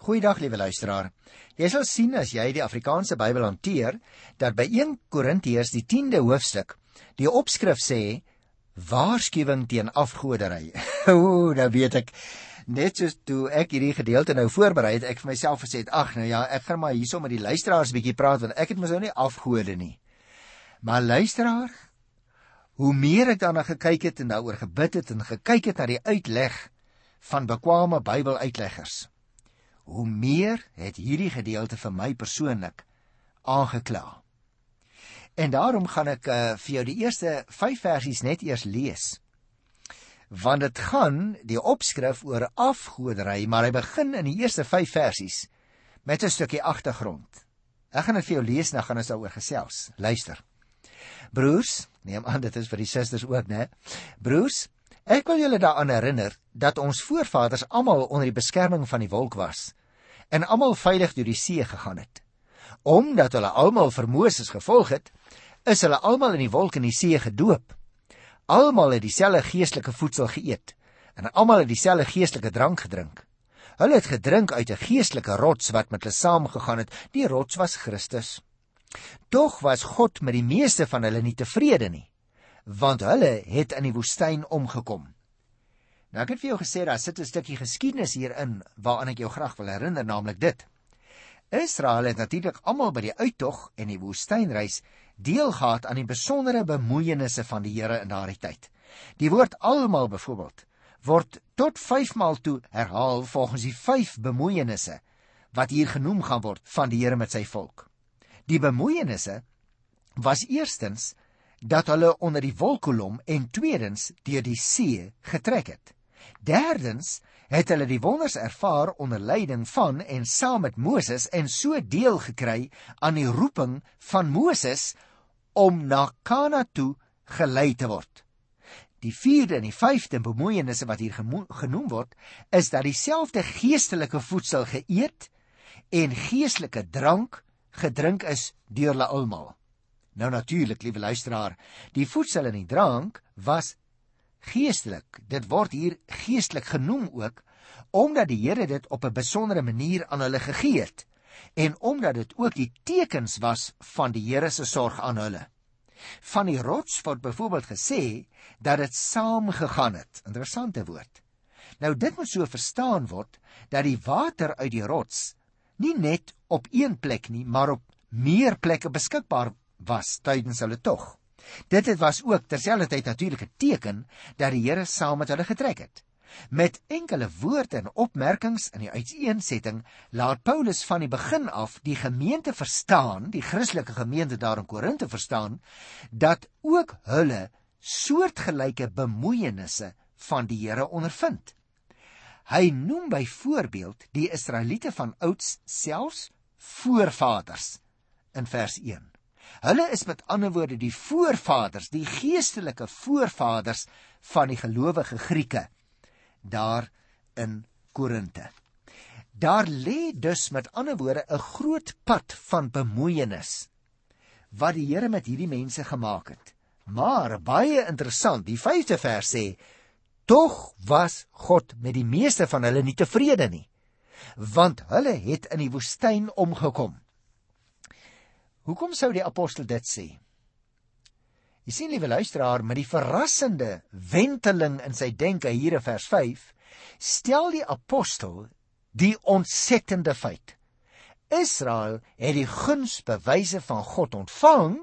Goeiedag liewe luisteraar. Jy sal sien as jy die Afrikaanse Bybel hanteer dat by 1 Korintiërs die 10de hoofstuk die opskrif sê waarskuwing teen afgoderry. Ooh, nou weet ek net soos toe ek hierdie gedeelte nou voorberei het, ek vir myself gesê het, ag nou ja, ek gaan maar hierso met die luisteraars bietjie praat want ek het mos nou nie afgode nie. Maar luisteraar, hoe meer ek daarna gekyk het en daaroor gebid het en gekyk het na die uitleg van bekwame Bybeluitleggers, hoe meer het hierdie gedeelte vir my persoonlik aangekla. En daarom gaan ek uh, vir jou die eerste 5 versies net eers lees. Want dit gaan die opskrif oor afgoderry, maar hy begin in die eerste 5 versies met 'n stukkie agtergrond. Ek gaan dit vir jou lees en dan gaan ons daaroor gesels. Luister. Broers, neem aan dit is vir die susters ook, né? Broers, ek wil julle daaraan herinner dat ons voorvaders almal onder die beskerming van die wolk was en almal veilig deur die see gegaan het. Omdat hulle almal vir Moses gevolg het, is hulle almal in die wolk en die see gedoop. Almal het dieselfde geestelike voedsel geëet en almal het dieselfde geestelike drank gedrink. Hulle het gedrink uit 'n geestelike rots wat met hulle saamgegaan het. Die rots was Christus. Tog was God met die meeste van hulle nie tevrede nie, want hulle het in die woestyn omgekom. Nou ek het vir jou gesê daar sit 'n stukkie geskiedenis hierin waaraan ek jou graag wil herinner, naamlik dit. Israel het natuurlik almal by die uittog en die woestynreis deel gehad aan die besondere bemoeienisse van die Here in daardie tyd. Die woord almal byvoorbeeld word tot 5 maal toe herhaal volgens die 5 bemoeienisse wat hier genoem gaan word van die Here met sy volk. Die bemoeienisse was eerstens dat hulle onder die wolkkolom en tweedens deur die see getrek het. Derdens het hulle die wonders ervaar onder leiding van en saam met Moses en so deel gekry aan die roeping van Moses om na Kana toe gelei te word. Die vierde en die vyfde bemoeienisse wat hier genoem word, is dat dieselfde geestelike voedsel geëet en geestelike drank gedrink is deur hulle almal. Nou natuurlik, liewe luisteraar, die voedsel en die drank was geestelik. Dit word hier geestelik genoem ook omdat die Here dit op 'n besondere manier aan hulle gegee het en omdat dit ook die tekens was van die Here se sorg aan hulle. Van die rots word byvoorbeeld gesê dat dit saamgegaan het. Interessante woord. Nou dit moet so verstaan word dat die water uit die rots nie net op een plek nie, maar op meer plekke beskikbaar was tydens hulle tog. Dit het was ook terselfdertyd natuurlik 'n teken dat die Here saam met hulle getrek het. Met enkele woorde en opmerkings in die uiteensetting laat Paulus van die begin af die gemeente verstaan, die Christelike gemeente daar in Korinthe verstaan, dat ook hulle soortgelyke bemoeienisse van die Here ondervind. Hy noem byvoorbeeld die Israeliete van ouds selfs voorvaders in vers 1. Hulle is met ander woorde die voorvaders, die geestelike voorvaders van die gelowige Grieke daar in Korinte. Daar lê dus met ander woorde 'n groot pad van bemoeienis wat die Here met hierdie mense gemaak het. Maar baie interessant, die 5de vers sê: "Tog was God met die meeste van hulle nie tevrede nie, want hulle het in die woestyn omgekom." Hoekom sou die apostel dit sê? Jy sien liewe luisteraar, met die verrassende wenteling in sy denke hier in vers 5, stel die apostel die ontsettende feit. Israel het die gunsbewyse van God ontvang,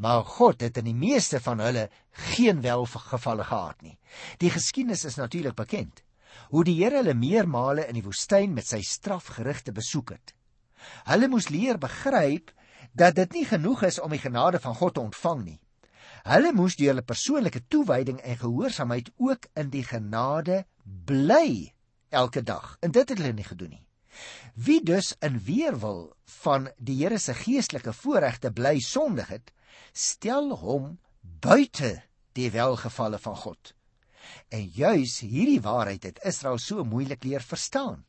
maar God het in die meeste van hulle geen welgevalle gehad nie. Die geskiedenis is natuurlik bekend. Hoe die Here hulle meermale in die woestyn met sy strafgerigte besoek het. Hulle moes leer begryp dat dit nie genoeg is om die genade van God te ontvang nie. Hulle moes deur hulle persoonlike toewyding en gehoorsaamheid ook in die genade bly elke dag. En dit het hulle nie gedoen nie. Wie dus in weerwil van die Here se geestelike voorregte bly sondig het, stel hom buite die welgevalle van God. En juis hierdie waarheid het Israel so moeilik leer verstaan.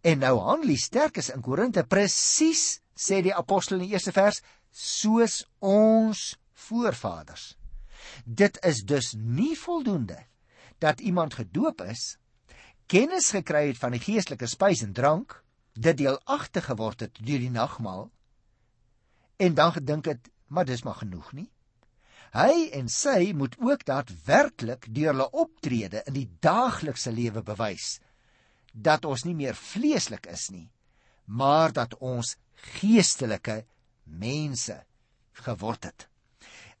En nou handel die sterkes in Korinte presies sê die apostel in die eerste vers soos ons voorvaders. Dit is dus nie voldoende dat iemand gedoop is, kennis gekry het van die geestelike spys en drank dit deelagtig geword het deur die nagmaal en dan gedink het, maar dis maar genoeg nie. Hy en sy moet ook daadwerklik deur hulle optrede in die daaglikse lewe bewys dat ons nie meer vleeslik is nie, maar dat ons geestelike mense geword het.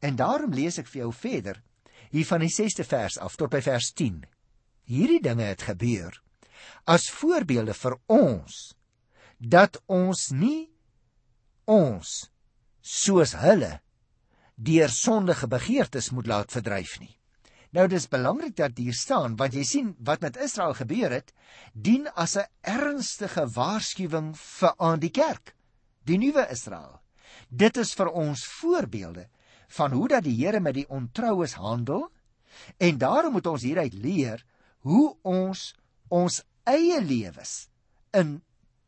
En daarom lees ek vir jou verder hier van die 6ste vers af tot by vers 10. Hierdie dinge het gebeur as voorbeelde vir ons dat ons nie ons soos hulle deur sondige begeertes moet laat verdryf nie. Nou dis belangrik dat hier staan want jy sien wat met Israel gebeur het dien as 'n ernstige waarskuwing vir aan die kerk, die nuwe Israel. Dit is vir ons voorbeelde van hoe dat die Here met die ontroues handel en daarom moet ons hieruit leer hoe ons ons eie lewens in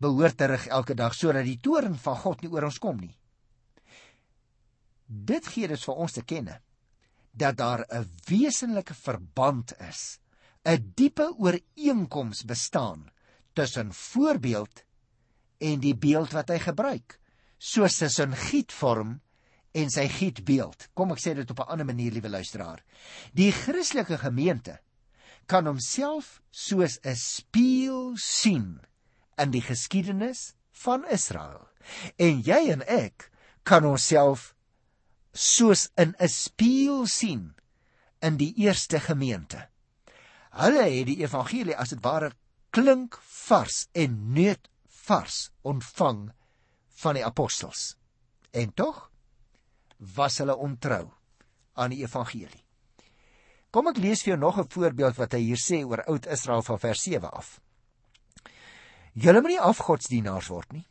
behoort te rig elke dag sodat die toorn van God nie oor ons kom nie. Dit gee dit vir ons te kenne dat daar 'n wesenlike verband is, 'n diepe ooreenkoms bestaan tussen voorbeeld en die beeld wat hy gebruik, soos tussen gietvorm en sy gietbeeld. Kom ek sê dit op 'n ander manier, liewe luisteraar. Die Christelike gemeente kan homself soos 'n spieël sien in die geskiedenis van Israel. En jy en ek kan onsself soos in 'n spieël sien in die eerste gemeente. Hulle het die evangelie as dit ware klink vars en neut vars ontvang van die apostels. En tog was hulle ontrou aan die evangelie. Kom ek lees vir jou nog 'n voorbeeld wat hy hier sê oor oud Israel van vers 7 af. Julle moet nie afgodsdienaars word nie.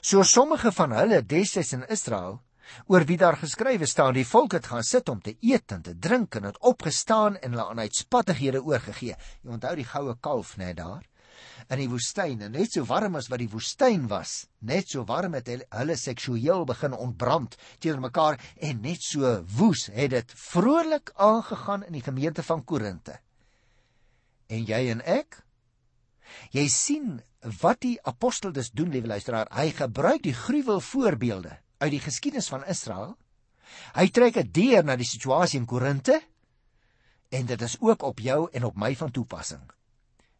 So sommige van hulle destyds in Israel oor wie daar geskrywe staan die volk het gaan sit om te eet en te drink en het opgestaan en hulle aan uitspattighede oorgegee. Jy onthou die goue kalf net daar in die woestyn en net so warm as wat die woestyn was, net so warm het hulle seksueel begin ontbrand teenoor mekaar en net so woes het dit vrolik aangegaan in die gemeente van Korinte. En jy en ek Jy sien wat die apostel dus doen, liewe luisteraar, hy gebruik die gruwel voorbeelde uit die geskiedenis van Israel. Hy trek dit deur na die situasie in Korinte en dit is ook op jou en op my van toepassing.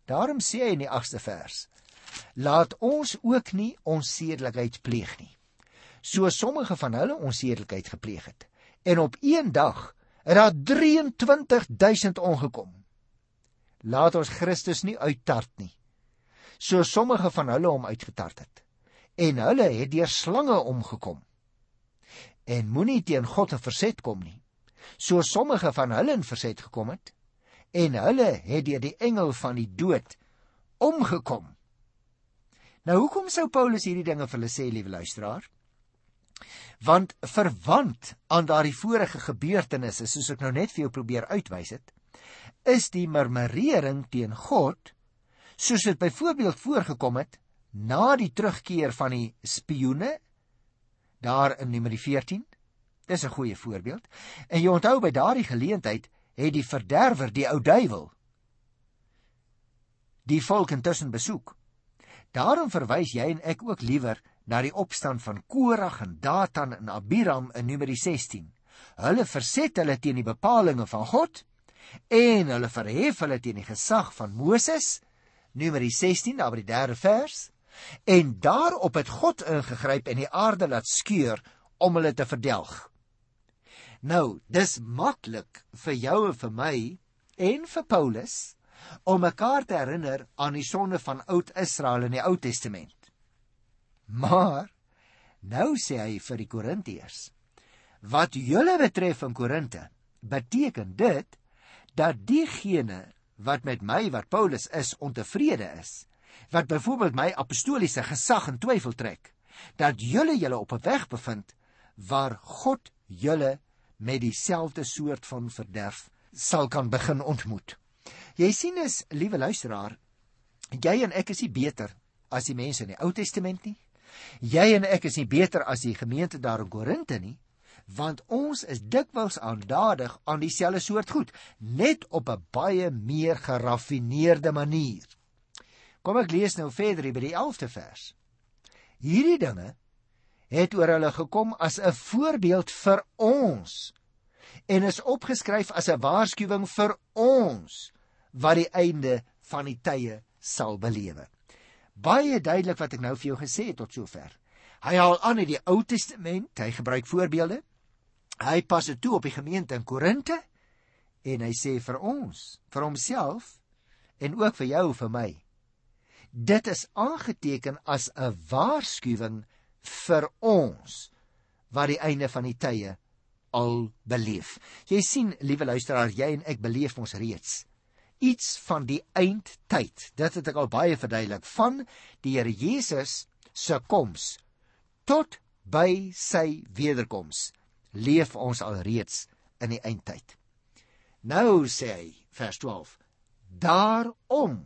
Daarom sê hy in die 8ste vers: Laat ons ook nie onsedelikheid pleeg nie. So sommige van hulle onsedelikheid gepleeg het. En op een dag het daar 23000 omgekom. Laat ons Christus nie uittart nie. So sommige van hulle hom uitgetart het en hulle het deur slange omgekom. En moenie teen God te verset kom nie. So sommige van hulle in verset gekom het en hulle het deur die engel van die dood omgekom. Nou hoekom sou Paulus hierdie dinge vir hulle sê, liewe luisteraar? Want verwant aan daardie vorige gebeurtenisse, soos ek nou net vir jou probeer uitwys het, is die murmurering teen God, soos dit byvoorbeeld voorgekom het na die terugkeer van die spioene daar in Numeri 14. Dis 'n goeie voorbeeld. En jy onthou by daardie geleentheid het die verderwer, die ou duiwel, die volk intussen besoek. Daarom verwys jy en ek ook liewer na die opstand van Korag en Datan en Abiram in Numeri 16. Hulle verset hulle teen die bepalinge van God en hulle verhef hulle teen die gesag van Moses. Numeri 16 daar by die 3de vers. En daarop het God ingegryp en die aarde laat skeur om hulle te verdelg. Nou, dis maklik vir jou en vir my en vir Paulus om mekaar te herinner aan die sonde van oud Israel in die Ou Testament. Maar nou sê hy vir die Korintiërs: Wat julle betref in Korinte, beteken dit dat diegene wat met my wat Paulus is ontevrede is, wat byvoorbeeld my apostoliese gesag in twyfel trek, dat julle julle op 'n weg bevind waar God julle met dieselfde soort van verderf sal kan begin ontmoet. Jy sien is, liewe luisteraar, jy en ek is nie beter as die mense in die Ou Testament nie. Jy en ek is nie beter as die gemeente daar in Korinte nie, want ons is dikwels aandadig aan dieselfde soort goed, net op 'n baie meer geraffineerde manier. Kom ek lees nou verder by die 11de vers. Hierdie dinge het oor hulle gekom as 'n voorbeeld vir ons en is opgeskryf as 'n waarskuwing vir ons wat die einde van die tye sal belewe. Baie duidelik wat ek nou vir jou gesê het tot sover. Hy haal aan uit die Ou Testament, hy gebruik voorbeelde. Hy pas dit toe op die gemeente in Korinte en hy sê vir ons, vir homself en ook vir jou vir my. Dit is aangeteken as 'n waarskuwing vir ons wat die einde van die tye al beleef. Jy sien, liewe luisteraar, jy en ek beleef ons reeds iets van die eindtyd. Dit het ek al baie verduidelik van die Here Jesus se koms tot by sy wederkoms. Leef ons al reeds in die eindtyd. Nou sê hy vers 12: Daarom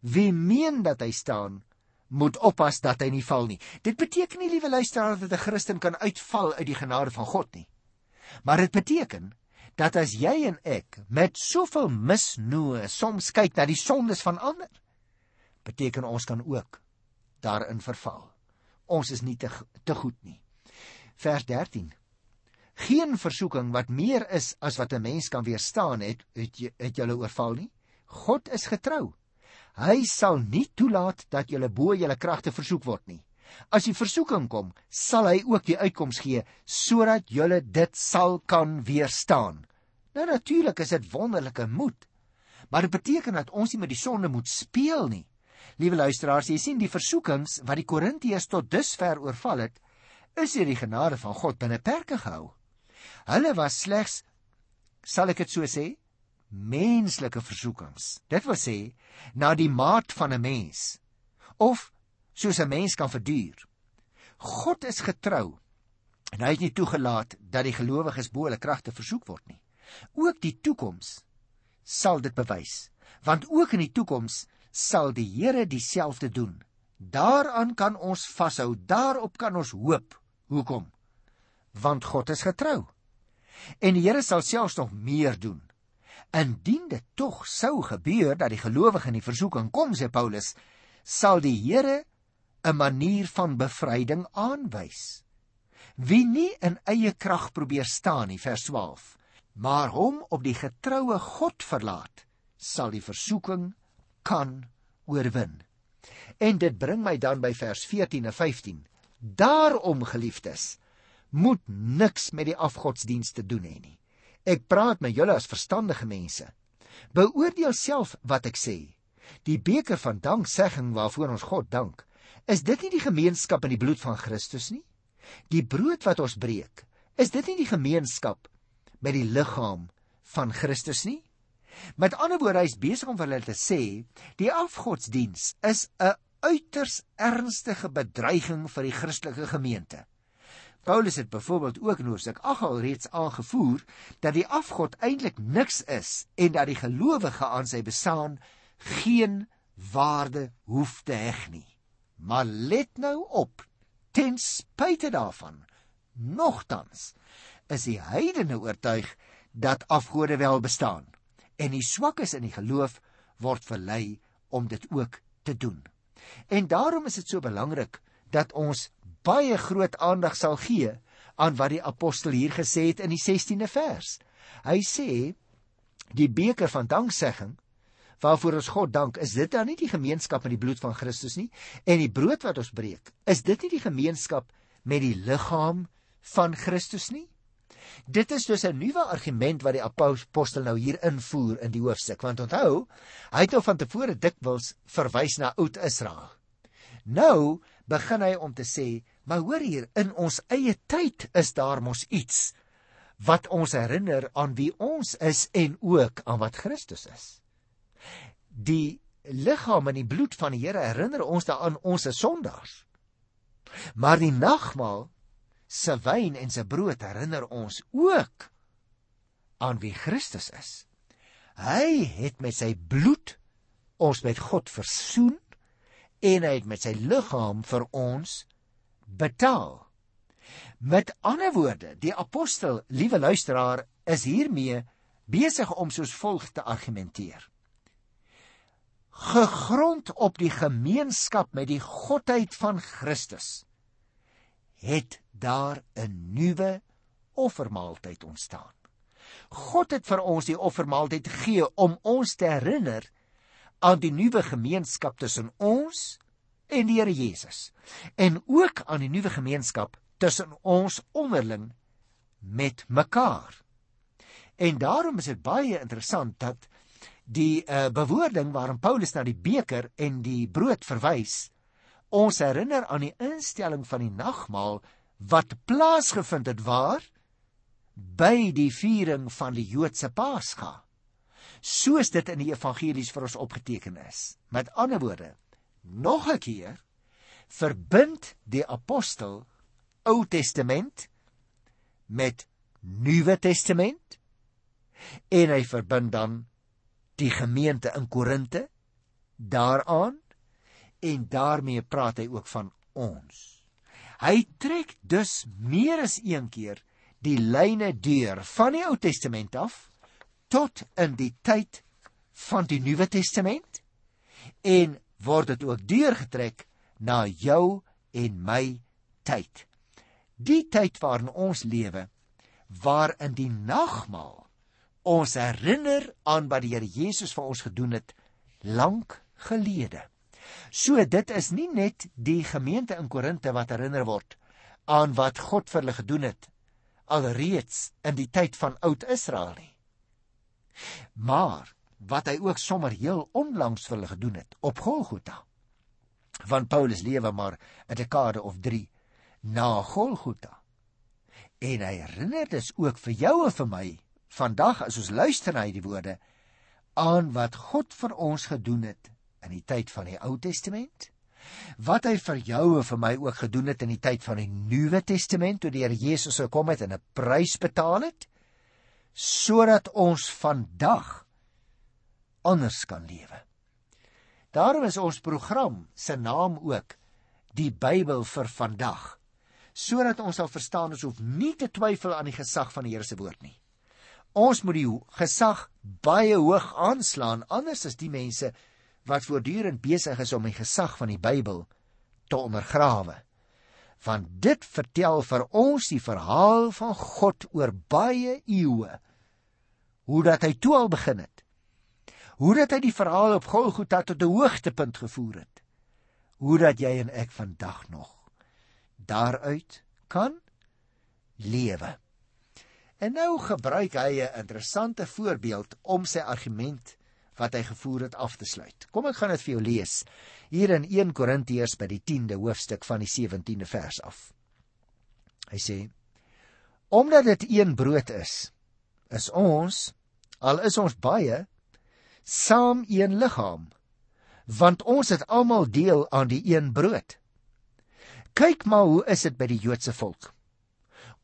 wie meen dat hy staan, moet oppas dat hy nie val nie. Dit beteken nie liewe luisteraar dat 'n Christen kan uitval uit die genade van God nie. Maar dit beteken dat as jy en ek met soveel misnoë soms kyk na die sondes van ander, beteken ons kan ook daarin verval. Ons is nie te te goed nie. Vers 13. Geen versoeking wat meer is as wat 'n mens kan weerstaan het, het, het julle oorval nie. God is getrou. Hy sal nie toelaat dat julle bo julle kragte versoek word nie. As die versoeking kom, sal hy ook die uitkoms gee sodat julle dit sal kan weerstaan. Nou natuurlik is dit wonderlike moed. Maar dit beteken dat ons nie met die sonde moet speel nie. Liewe luisteraars, jy sien die versoekings wat die Korintiërs tot dusver oorval het, is deur die genade van God binne perke gehou. Hulle was slegs sal ek dit so sê, menslike versoekings. Dit wil sê na die maat van 'n mens of soos 'n mens kan verduur. God is getrou en hy het nie toegelaat dat die gelowiges bo hulle kragte versoek word nie. Ook die toekoms sal dit bewys, want ook in die toekoms sal die Here dieselfde doen. Daaraan kan ons vashou, daarop kan ons hoop. Hoekom? Want God is getrou. En die Here sal selfs nog meer doen. Indien dit tog sou gebeur dat die gelowige in die versoeking kom, sê Paulus, sal die Here 'n manier van bevryding aanwys. Wie nie in eie krag probeer staan nie, vers 12, maar hom op die getroue God verlaat, sal die versoeking kan oorwin. En dit bring my dan by vers 14 en 15. Daarom geliefdes, moet niks met die afgodsdienste doen hê nie. Ek praat met julle as verstandige mense. Beoordeel self wat ek sê. Die beker van danksegging waarvoor ons God dank, is dit nie die gemeenskap in die bloed van Christus nie? Die brood wat ons breek, is dit nie die gemeenskap met die liggaam van Christus nie? Met ander woorde, hy is besig om vir hulle te sê, die afgodsdiens is 'n uiters ernstige bedreiging vir die Christelike gemeente. Paulus het byvoorbeeld ook in Hoofstuk 8 al reeds aangevoer dat die afgod eintlik niks is en dat die gelowige aan sy bestaan geen waarde hoef te heg nie. Maar let nou op, ten spyte daarvan, nogtans is die heidene oortuig dat afgode wel bestaan en die swakkes in die geloof word verlei om dit ook te doen. En daarom is dit so belangrik dat ons baie groot aandag sal gee aan wat die apostel hier gesê het in die 16de vers. Hy sê die beker van danksegging waarvoor ons God dank, is dit dan nie die gemeenskap met die bloed van Christus nie en die brood wat ons breek, is dit nie die gemeenskap met die liggaam van Christus nie? Dit is dus 'n nuwe argument wat die apostel nou hier invoer in die hoofstuk, want onthou, hy het nou van tevore dikwels verwys na Oud-Israel. Nou begin hy om te sê, maar hoor hier, in ons eie tyd is daar mos iets wat ons herinner aan wie ons is en ook aan wat Christus is. Die liggaam en die bloed van die Here herinner ons daaraan ons is sondaars. Maar die nagmaal se wyn en se brood herinner ons ook aan wie Christus is. Hy het met sy bloed ons met God versoen en hy het met sy liggaam vir ons betaal. Met ander woorde, die apostel, liewe luisteraar, is hiermee besig om soos volg te argumenteer. gegrond op die gemeenskap met die godheid van Christus het daar 'n nuwe offermaaltyd ontstaan. God het vir ons die offermaaltyd gegee om ons te herinner aan die nuwe gemeenskap tussen ons en die Here Jesus. En ook aan die nuwe gemeenskap tussen ons onderling met mekaar. En daarom is dit baie interessant dat die uh, bewoording waarin Paulus na die beker en die brood verwys ons herinner aan die instelling van die nagmaal wat plaasgevind het waar by die viering van die Joodse Pasga soos dit in die evangelies vir ons opgeteken is. Met ander woorde nog 'n keer verbind die apostel Ou Testament met Nuwe Testament en hy verbind dan die gemeente in Korinte daaraan en daarmee praat hy ook van ons. Hy trek dus meer as een keer die lyne deur van die Ou Testament af tot in die tyd van die Nuwe Testament en word dit ook deurgetrek na jou en my tyd. Die tyd waarin ons lewe, waarin die nagmaal ons herinner aan wat die Here Jesus vir ons gedoen het lank gelede. So dit is nie net die gemeente in Korinte wat herinner word aan wat God vir hulle gedoen het alreeds in die tyd van oud Israel nie. Maar wat hy ook sommer heel onlangs vir hulle gedoen het op Golgotha. Want Paulus lewe maar 'n dekade of 3 na Golgotha. En hy herinner dus ook vir jou en vir my vandag as ons luister na hierdie woorde aan wat God vir ons gedoen het in die tyd van die Ou Testament, wat hy vir jou en vir my ook gedoen het in die tyd van die Nuwe Testament toe die Here Jesus gekom het en 'n prys betaal het sodat ons vandag anders kan lewe. Daarom is ons program se naam ook die Bybel vir vandag sodat ons sal verstaan ons hoef nie te twyfel aan die gesag van die Here se woord nie. Ons moet die gesag baie hoog aanslaan anders as die mense wat voortdurend besig is om die gesag van die Bybel te ondergrawe. Want dit vertel vir ons die verhaal van God oor baie eeue. Hoe dat hy toe al begin het. Hoe dat hy die verhaal op Golgotha tot 'n hoogtepunt gevoer het. Hoe dat jy en ek vandag nog daaruit kan lewe. En nou gebruik hy 'n interessante voorbeeld om sy argument wat hy gevoer het af te sluit. Kom ek gaan dit vir jou lees hier in 1 Korintiërs by die 10de hoofstuk van die 17de vers af. Hy sê: Omdat dit een brood is, is ons al is ons baie saam een liggaam, want ons het almal deel aan die een brood. Kyk maar hoe is dit by die Joodse volk?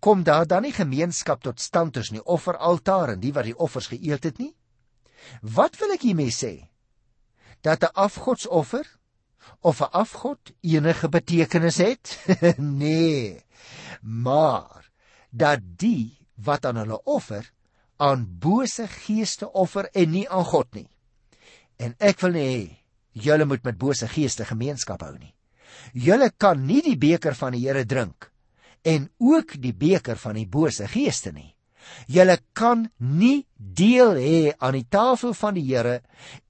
Kom daar dan nie gemeenskap tot stand tussen die offeraltaar en die wat die offers geëet het nie? Wat wil ek hiermee sê? Dat 'n afgodsoffer of 'n afgod enige betekenis het? nee. Maar dat die wat aan hulle offer aan bose geeste offer en nie aan God nie. En ek wil nie hê julle moet met bose geeste gemeenskap hou nie. Julle kan nie die beker van die Here drink en ook die beker van die bose geeste nie. Julle kan nie deel hê aan die tafel van die Here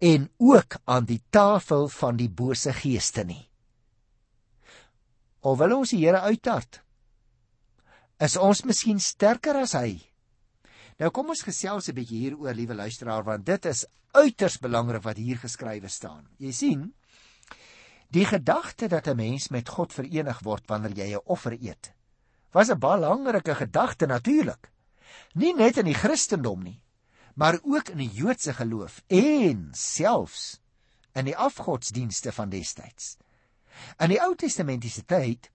en ook aan die tafel van die bose geeste nie. Of wil ons die Here uittart? Is ons miskien sterker as hy? Nou kom ons gesels 'n bietjie hieroor, liewe luisteraar, want dit is uiters belangrik wat hier geskrywe staan. Jy sien, die gedagte dat 'n mens met God verenig word wanneer jy 'n offer eet, was 'n belangrike gedagte natuurlik nie net in die Christendom nie, maar ook in die Joodse geloof en selfs in die afgodsdienste van destyds. In die Ou Testamentiese tyd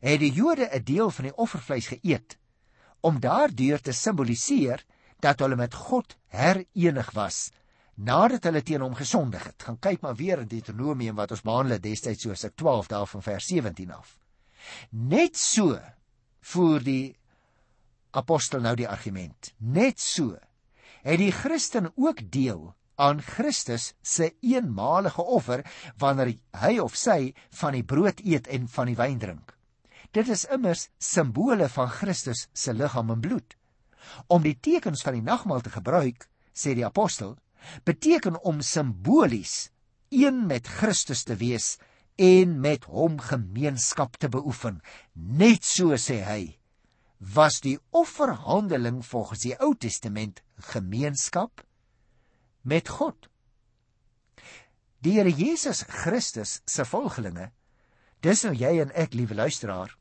het die Jode 'n deel van die offervleis geëet om daardeur te simboliseer dat hulle met God herenig was nadat hulle teen hom gesondig het. Gaan kyk maar weer in Deuteronomium wat ons behandel destyds soos ek 12 daarvan vers 17 af. Net so voer die apostel nou die argument. Net so het die Christen ook deel aan Christus se eenmalige offer wanneer hy of sy van die brood eet en van die wyn drink. Dit is immers simbole van Christus se liggaam en bloed. Om die tekens van die nagmaal te gebruik, sê die apostel, beteken om simbolies een met Christus te wees en met hom gemeenskap te beoefen. Net so sê hy, was die offerhandeling volgens die Ou Testament gemeenskap met God. Die Here Jesus Christus se volgelinge, dis nou jy en ek, liewe luisteraar.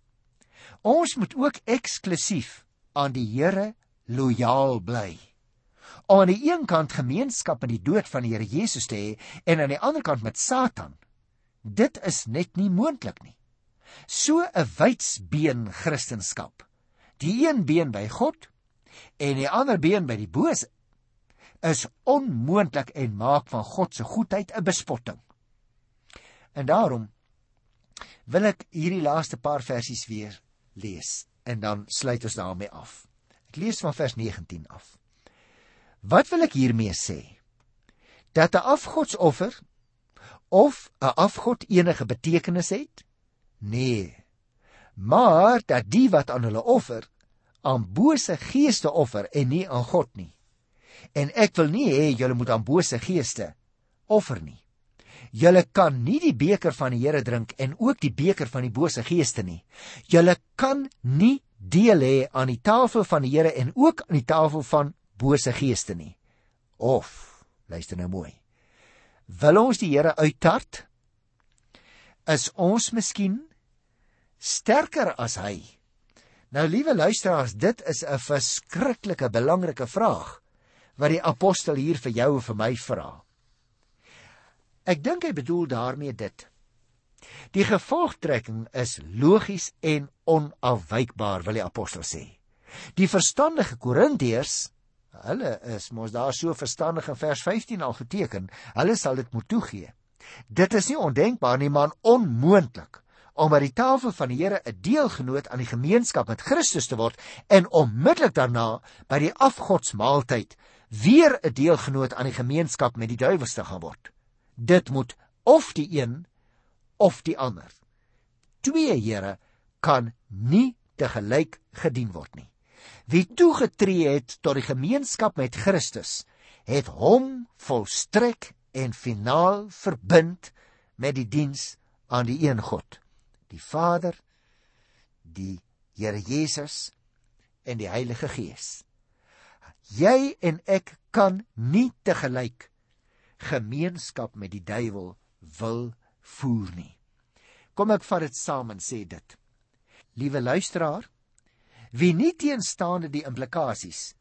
Ons moet ook eksklusief aan die Here lojaal bly. Om aan die een kant gemeenskap met die dood van die Here Jesus te hê en aan die ander kant met Satan. Dit is net nie moontlik nie. So 'n wydsbeen Christendom. Die een been by God en die ander been by die bose is onmoontlik en maak van God se goedheid 'n bespotting. En daarom wil ek hierdie laaste paar versies weer lees en dan sluit ons daarmee af. Ek lees van vers 19 af. Wat wil ek hiermee sê? Dat 'n afgodsoffer of 'n afgod enige betekenis het? Nee. Maar dat die wat aan hulle offer aan bose geeste offer en nie aan God nie. En ek wil nie hê julle moet aan bose geeste offer nie. Julle kan nie die beker van die Here drink en ook die beker van die bose geeste nie. Julle kan nie deel hê aan die tafel van die Here en ook aan die tafel van bose geeste nie. Of, luister nou mooi. Wil ons die Here uittart? Is ons miskien sterker as hy? Nou liewe luisteraars, dit is 'n verskriklike belangrike vraag wat die apostel hier vir jou en vir my vra. Ek dink hy bedoel daarmee dit. Die gevolgtrekking is logies en onafwykbaar, wil die apostel sê. Die verstandige Korintiërs, hulle is mos daar so verstandig in vers 15 al geteken, hulle sal dit moet toegee. Dit is nie ondenkbaar nie, maar onmoontlik om by die tafel van die Here 'n deelgenoot aan die gemeenskap met Christus te word en onmiddellik daarna by die afgodsmaaltyd weer 'n deelgenoot aan die gemeenskap met die duiwels te gaan word. Dit moet of die een of die ander. Twee Here kan nie te gelyk gedien word nie. Wie toegetree het tot die gemeenskap met Christus, het hom volstrek en finaal verbind met die diens aan die een God, die Vader, die Here Jesus en die Heilige Gees. Jy en ek kan nie te gelyk gemeenskap met die duiwel wil voer nie. Kom ek vat dit saam en sê dit. Liewe luisteraar, wie nie teenstaande die implikasies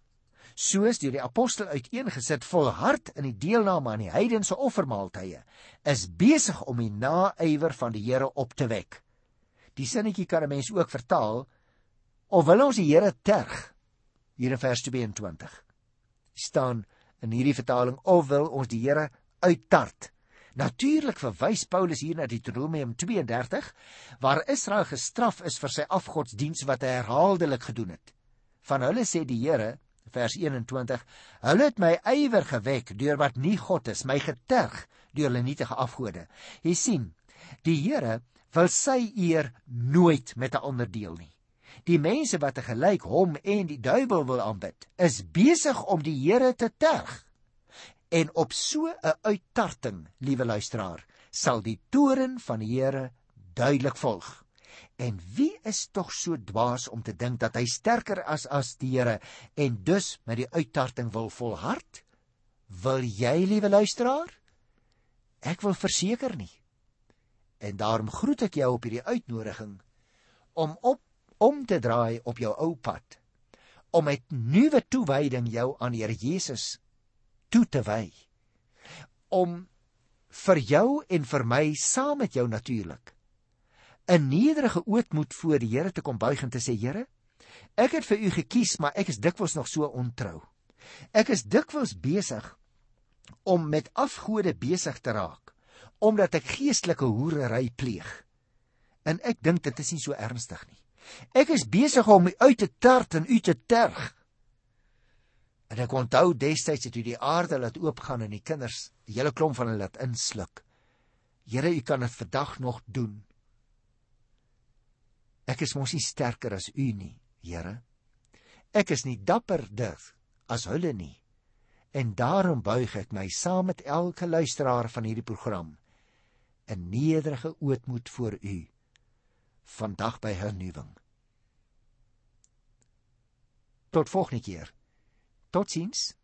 soos deur die apostel uiteengesit volhard in die deelname aan die heidense offermaaltye is besig om die naaiwer van die Here op te wek. Die sinnetjie kan 'n mens ook vertaal of wil ons die Here terg hier in vers 22 staan in hierdie vertaling of wil ons die Here uittart. Natuurlik verwys Paulus hier na Deuteronomium 32 waar Israel gestraf is vir sy afgodsdiens wat hy herhaaldelik gedoen het. Van hulle sê die Here vers 21 hulle het my ywer gewek deur wat nie God is my geterg deur hulle nietige afgode. Jy sien, die Here wil sy eer nooit met 'n ander deel nie. Die mense wat gelyk hom en die duiwel wil aanbid, is besig om die Here te terg. En op so 'n uittarting, liewe luisteraar, sal die toren van die Here duidelik volg. En wie is tog so dwaas om te dink dat hy sterker is as die Here en dus met die uittarting wil volhard? Wil jy, liewe luisteraar? Ek wil verseker nie. En daarom groet ek jou op hierdie uitnodiging om op om te draai op jou ou pad om met nuwe toewyding jou aan die Here Jesus toe te wy om vir jou en vir my saam met jou natuurlik 'n nederige ootmoed voor die Here te kom buig en te sê Here ek het vir u gekies maar ek is dikwels nog so ontrou. Ek is dikwels besig om met afgode besig te raak omdat ek geestelike hoerery pleeg. En ek dink dit is nie so ernstig nie Ek is besig om u uit te tart en u te terg. En ek onthou destyds het u die aarde laat oopgaan en die kinders, die hele klomp van hulle laat insluk. Here, u kan dit vandag nog doen. Ek is mos nie sterker as u nie, Here. Ek is nie dapperder as hulle nie. En daarom buig ek my saam met elke luisteraar van hierdie program in nederige ootmoed voor u vandag by hernuwing. Tot volgende keer. Totsiens.